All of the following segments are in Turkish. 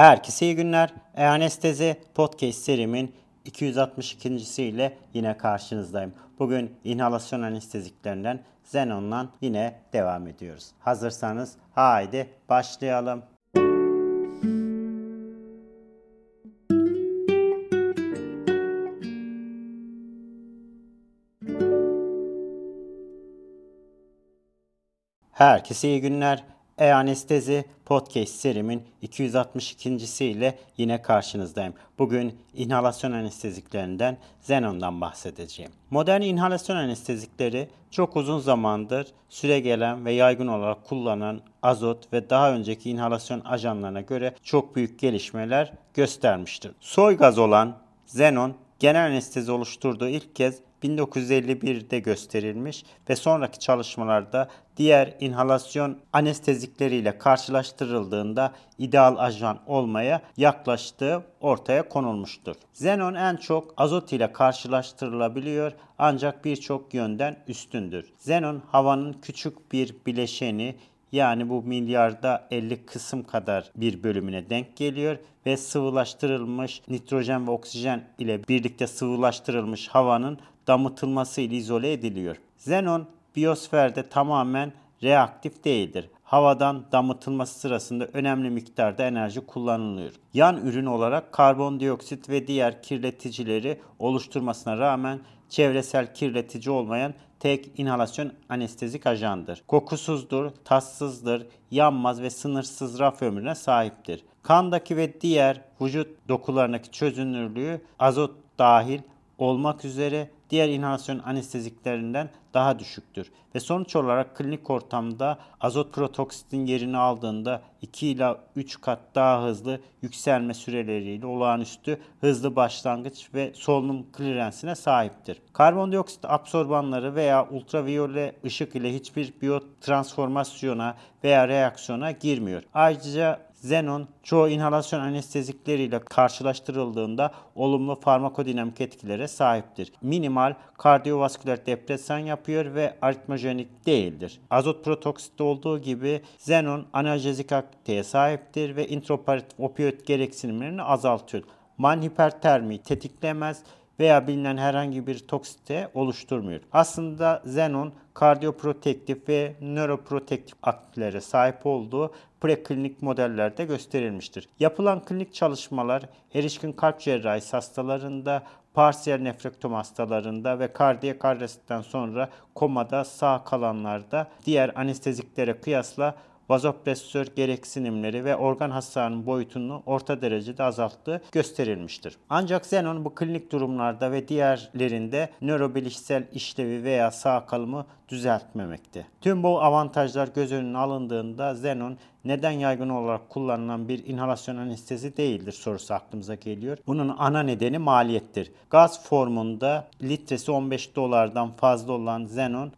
Herkese iyi günler. E-Anestezi Podcast serimin 262. ile yine karşınızdayım. Bugün inhalasyon anesteziklerinden Xenon'la yine devam ediyoruz. Hazırsanız haydi başlayalım. Herkese iyi günler. E-Anestezi Podcast serimin 262. ile yine karşınızdayım. Bugün inhalasyon anesteziklerinden Xenon'dan bahsedeceğim. Modern inhalasyon anestezikleri çok uzun zamandır süre gelen ve yaygın olarak kullanılan azot ve daha önceki inhalasyon ajanlarına göre çok büyük gelişmeler göstermiştir. Soy gaz olan Xenon genel anestezi oluşturduğu ilk kez 1951'de gösterilmiş ve sonraki çalışmalarda diğer inhalasyon anestezikleriyle karşılaştırıldığında ideal ajan olmaya yaklaştığı ortaya konulmuştur. Xenon en çok azot ile karşılaştırılabiliyor ancak birçok yönden üstündür. Xenon havanın küçük bir bileşeni yani bu milyarda 50 kısım kadar bir bölümüne denk geliyor ve sıvılaştırılmış nitrojen ve oksijen ile birlikte sıvılaştırılmış havanın damıtılması ile izole ediliyor. Xenon biyosferde tamamen reaktif değildir. Havadan damıtılması sırasında önemli miktarda enerji kullanılıyor. Yan ürün olarak karbondioksit ve diğer kirleticileri oluşturmasına rağmen çevresel kirletici olmayan tek inhalasyon anestezik ajandır. Kokusuzdur, tatsızdır, yanmaz ve sınırsız raf ömrüne sahiptir. Kandaki ve diğer vücut dokularındaki çözünürlüğü azot dahil olmak üzere diğer inhalasyon anesteziklerinden daha düşüktür. Ve sonuç olarak klinik ortamda azot protoksitin yerini aldığında 2 ila 3 kat daha hızlı yükselme süreleriyle olağanüstü hızlı başlangıç ve solunum klirensine sahiptir. Karbondioksit absorbanları veya ultraviyole ışık ile hiçbir biyotransformasyona veya reaksiyona girmiyor. Ayrıca Xenon çoğu inhalasyon anestezikleriyle karşılaştırıldığında olumlu farmakodinamik etkilere sahiptir. Minimal kardiyovasküler depresan yapıyor ve aritmojenik değildir. Azot protoksitte olduğu gibi Xenon analjezik aktiviteye sahiptir ve intraoperatif opioid gereksinimlerini azaltıyor. Man hipertermi tetiklemez veya bilinen herhangi bir toksite oluşturmuyor. Aslında xenon kardiyoprotektif ve nöroprotektif aktivitelere sahip olduğu preklinik modellerde gösterilmiştir. Yapılan klinik çalışmalar erişkin kalp cerrahisi hastalarında, parsiyel nefrektom hastalarında ve kardiyak arrestten sonra komada sağ kalanlarda diğer anesteziklere kıyasla vazopresör gereksinimleri ve organ hasarının boyutunu orta derecede azalttığı gösterilmiştir. Ancak xenon bu klinik durumlarda ve diğerlerinde nörobilişsel işlevi veya sağ kalımı düzeltmemekte. Tüm bu avantajlar göz önüne alındığında xenon neden yaygın olarak kullanılan bir inhalasyon anestezi değildir sorusu aklımıza geliyor. Bunun ana nedeni maliyettir. Gaz formunda litresi 15 dolardan fazla olan xenon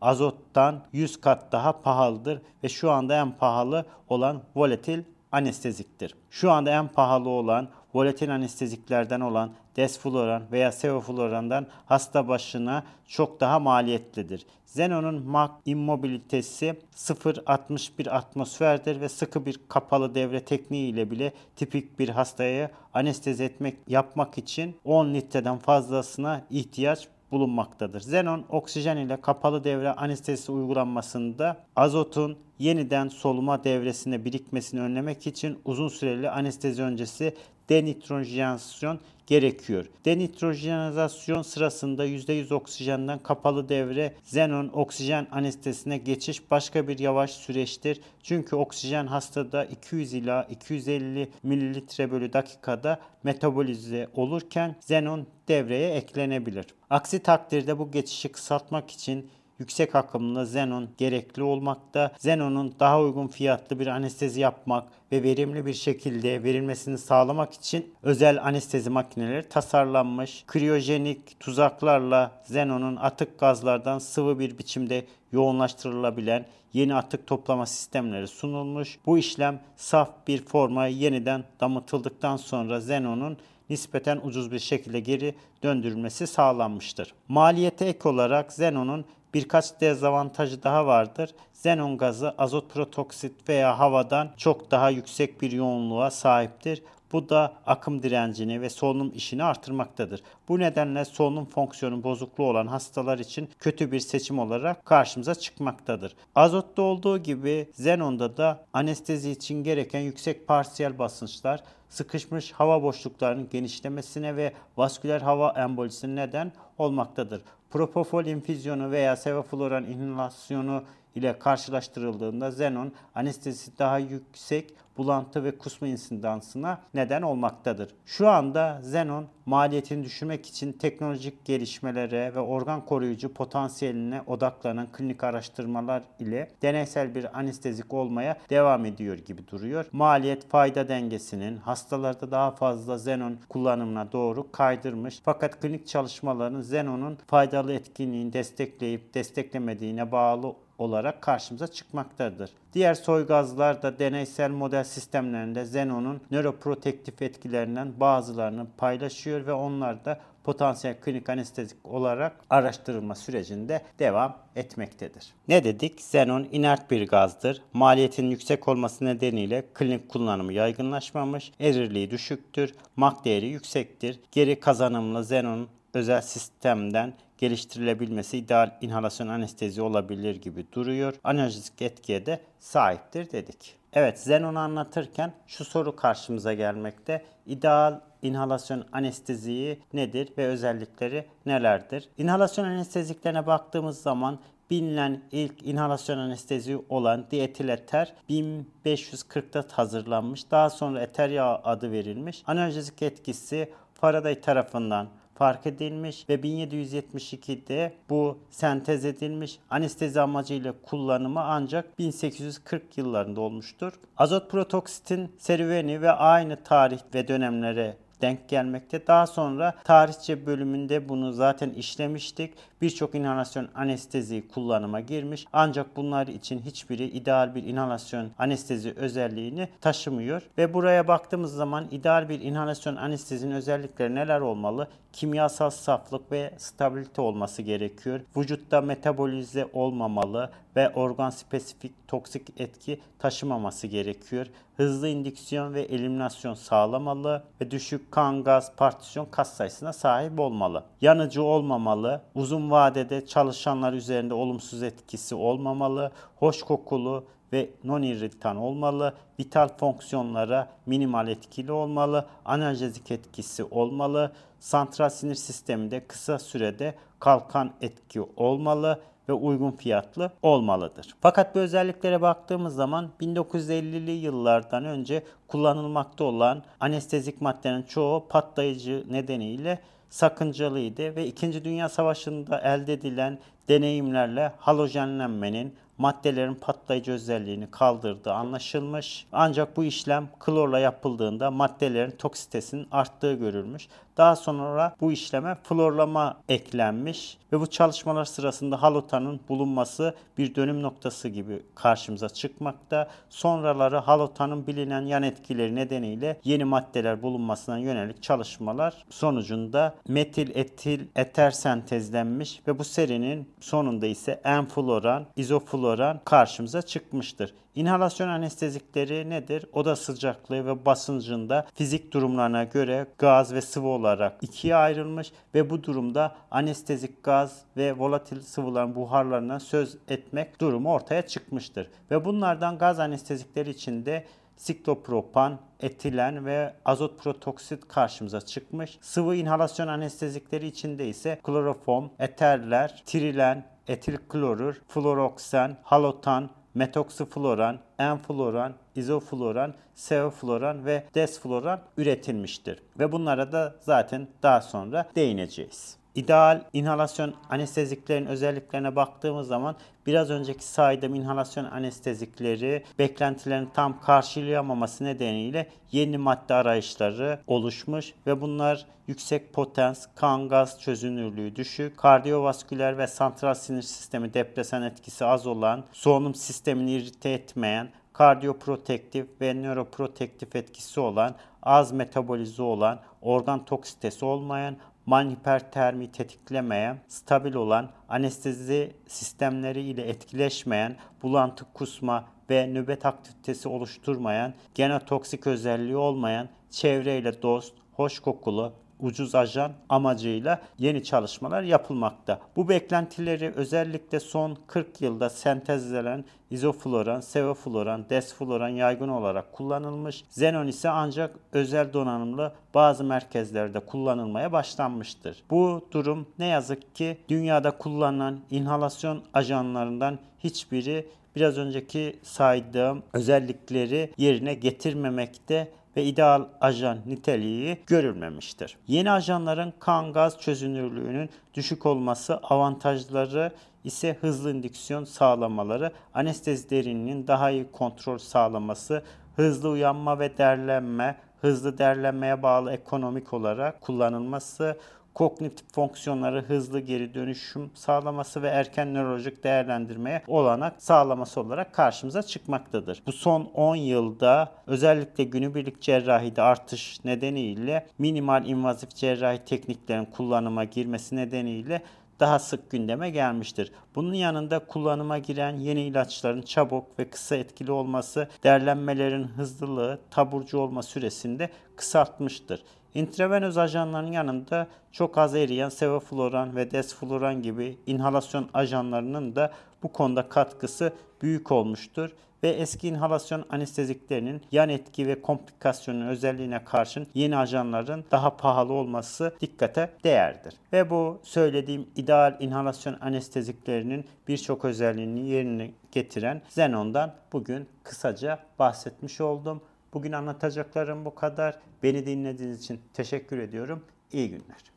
azottan 100 kat daha pahalıdır ve şu anda en pahalı olan volatil anesteziktir. Şu anda en pahalı olan volatil anesteziklerden olan desfloran veya sevoflorandan hasta başına çok daha maliyetlidir. Xenon'un Mach immobilitesi 0.61 atmosferdir ve sıkı bir kapalı devre tekniği ile bile tipik bir hastaya anestezi etmek yapmak için 10 litreden fazlasına ihtiyaç bulunmaktadır. Xenon oksijen ile kapalı devre anestezisi uygulanmasında azotun yeniden soluma devresine birikmesini önlemek için uzun süreli anestezi öncesi denitrojenasyon gerekiyor. Denitrojenizasyon sırasında %100 oksijenden kapalı devre xenon oksijen anestezisine geçiş başka bir yavaş süreçtir. Çünkü oksijen hastada 200 ila 250 mililitre bölü dakikada metabolize olurken xenon devreye eklenebilir. Aksi takdirde bu geçişi kısaltmak için yüksek akımlı xenon gerekli olmakta. Xenon'un daha uygun fiyatlı bir anestezi yapmak ve verimli bir şekilde verilmesini sağlamak için özel anestezi makineleri tasarlanmış. Kriyojenik tuzaklarla xenonun atık gazlardan sıvı bir biçimde yoğunlaştırılabilen yeni atık toplama sistemleri sunulmuş. Bu işlem saf bir forma yeniden damıtıldıktan sonra xenonun nispeten ucuz bir şekilde geri döndürülmesi sağlanmıştır. Maliyete ek olarak xenonun birkaç dezavantajı daha vardır. Xenon gazı azot protoksit veya havadan çok daha yüksek bir yoğunluğa sahiptir. Bu da akım direncini ve solunum işini artırmaktadır. Bu nedenle solunum fonksiyonu bozukluğu olan hastalar için kötü bir seçim olarak karşımıza çıkmaktadır. Azotta olduğu gibi Xenon'da da anestezi için gereken yüksek parsiyel basınçlar sıkışmış hava boşluklarının genişlemesine ve vasküler hava embolisine neden olmaktadır. Propofol infüzyonu veya sevofluran inhalasyonu ile karşılaştırıldığında xenon anestezisi daha yüksek bulantı ve kusma insidansına neden olmaktadır. Şu anda xenon maliyetini düşürmek için teknolojik gelişmelere ve organ koruyucu potansiyeline odaklanan klinik araştırmalar ile deneysel bir anestezik olmaya devam ediyor gibi duruyor. Maliyet fayda dengesinin hastalarda daha fazla xenon kullanımına doğru kaydırmış. Fakat klinik çalışmaların xenonun faydalı etkinliğini destekleyip desteklemediğine bağlı olarak karşımıza çıkmaktadır. Diğer soy gazlar da deneysel model sistemlerinde xenonun nöroprotektif etkilerinden bazılarını paylaşıyor ve onlar da potansiyel klinik anestezik olarak araştırılma sürecinde devam etmektedir. Ne dedik? Xenon inert bir gazdır. Maliyetin yüksek olması nedeniyle klinik kullanımı yaygınlaşmamış, erirliği düşüktür, mak değeri yüksektir. Geri kazanımlı xenon özel sistemden geliştirilebilmesi ideal inhalasyon anestezi olabilir gibi duruyor. Analjik etkiye de sahiptir dedik. Evet, Xenon'u anlatırken şu soru karşımıza gelmekte. İdeal inhalasyon anesteziği nedir ve özellikleri nelerdir? İnhalasyon anesteziklerine baktığımız zaman bilinen ilk inhalasyon anestezi olan dietileter 1540'ta hazırlanmış. Daha sonra eter yağı adı verilmiş. Analjezik etkisi Faraday tarafından fark edilmiş ve 1772'de bu sentez edilmiş anestezi amacıyla kullanımı ancak 1840 yıllarında olmuştur. Azot protoksitin serüveni ve aynı tarih ve dönemlere denk gelmekte. Daha sonra tarihçe bölümünde bunu zaten işlemiştik. Birçok inhalasyon anestezi kullanıma girmiş. Ancak bunlar için hiçbiri ideal bir inhalasyon anestezi özelliğini taşımıyor. Ve buraya baktığımız zaman ideal bir inhalasyon anestezinin özellikleri neler olmalı? Kimyasal saflık ve stabilite olması gerekiyor. Vücutta metabolize olmamalı ve organ spesifik toksik etki taşımaması gerekiyor. Hızlı indüksiyon ve eliminasyon sağlamalı ve düşük kan gaz partisyon kas sayısına sahip olmalı. Yanıcı olmamalı, uzun vadede çalışanlar üzerinde olumsuz etkisi olmamalı, hoş kokulu ve non-irritan olmalı, vital fonksiyonlara minimal etkili olmalı, analjezik etkisi olmalı, santral sinir sisteminde kısa sürede kalkan etki olmalı ve uygun fiyatlı olmalıdır. Fakat bu özelliklere baktığımız zaman 1950'li yıllardan önce kullanılmakta olan anestezik maddenin çoğu patlayıcı nedeniyle sakıncalıydı ve 2. Dünya Savaşı'nda elde edilen deneyimlerle halojenlenmenin maddelerin patlayıcı özelliğini kaldırdığı anlaşılmış. Ancak bu işlem klorla yapıldığında maddelerin toksitesinin arttığı görülmüş. Daha sonra bu işleme florlama eklenmiş ve bu çalışmalar sırasında halotanın bulunması bir dönüm noktası gibi karşımıza çıkmakta. Sonraları halotanın bilinen yan etkileri nedeniyle yeni maddeler bulunmasına yönelik çalışmalar sonucunda metil etil eter sentezlenmiş ve bu serinin sonunda ise enfloran, izofloran karşımıza çıkmıştır. İnhalasyon anestezikleri nedir? Oda sıcaklığı ve basıncında fizik durumlarına göre gaz ve sıvı olarak ikiye ayrılmış ve bu durumda anestezik gaz ve volatil sıvıların buharlarına söz etmek durumu ortaya çıkmıştır. Ve bunlardan gaz anestezikleri içinde siklopropan, etilen ve azot protoksit karşımıza çıkmış. Sıvı inhalasyon anestezikleri içinde ise kloroform, eterler, trilen, etil klorür, fluoroksen, halotan, metoksifloran, enfloran, izofloran, sevofloran ve desfloran üretilmiştir. Ve bunlara da zaten daha sonra değineceğiz. İdeal inhalasyon anesteziklerin özelliklerine baktığımız zaman biraz önceki saydığım inhalasyon anestezikleri beklentilerin tam karşılayamaması nedeniyle yeni madde arayışları oluşmuş ve bunlar yüksek potans, kan gaz çözünürlüğü düşük, kardiyovasküler ve santral sinir sistemi depresan etkisi az olan, solunum sistemini irite etmeyen, kardiyoprotektif ve nöroprotektif etkisi olan, az metabolize olan, organ toksitesi olmayan, man hipertermi tetiklemeyen, stabil olan, anestezi sistemleri ile etkileşmeyen, bulantı kusma ve nöbet aktivitesi oluşturmayan, genotoksik özelliği olmayan, çevreyle dost, hoş kokulu, ucuz ajan amacıyla yeni çalışmalar yapılmakta. Bu beklentileri özellikle son 40 yılda sentezlenen izofloran, sevofloran, desfloran yaygın olarak kullanılmış. Xenon ise ancak özel donanımlı bazı merkezlerde kullanılmaya başlanmıştır. Bu durum ne yazık ki dünyada kullanılan inhalasyon ajanlarından hiçbiri biraz önceki saydığım özellikleri yerine getirmemekte ve ideal ajan niteliği görülmemiştir. Yeni ajanların kan gaz çözünürlüğünün düşük olması avantajları ise hızlı indüksiyon sağlamaları, anestezi derinliğinin daha iyi kontrol sağlaması, hızlı uyanma ve derlenme, hızlı derlenmeye bağlı ekonomik olarak kullanılması, kognitif fonksiyonları hızlı geri dönüşüm sağlaması ve erken nörolojik değerlendirmeye olanak sağlaması olarak karşımıza çıkmaktadır. Bu son 10 yılda özellikle günübirlik cerrahide artış nedeniyle minimal invazif cerrahi tekniklerin kullanıma girmesi nedeniyle daha sık gündeme gelmiştir. Bunun yanında kullanıma giren yeni ilaçların çabuk ve kısa etkili olması derlenmelerin hızlılığı taburcu olma süresinde kısaltmıştır. İntravenöz ajanların yanında çok az eriyen sevofloran ve desfloran gibi inhalasyon ajanlarının da bu konuda katkısı büyük olmuştur ve eski inhalasyon anesteziklerinin yan etki ve komplikasyonun özelliğine karşın yeni ajanların daha pahalı olması dikkate değerdir. Ve bu söylediğim ideal inhalasyon anesteziklerinin birçok özelliğini yerine getiren Xenon'dan bugün kısaca bahsetmiş oldum. Bugün anlatacaklarım bu kadar. Beni dinlediğiniz için teşekkür ediyorum. İyi günler.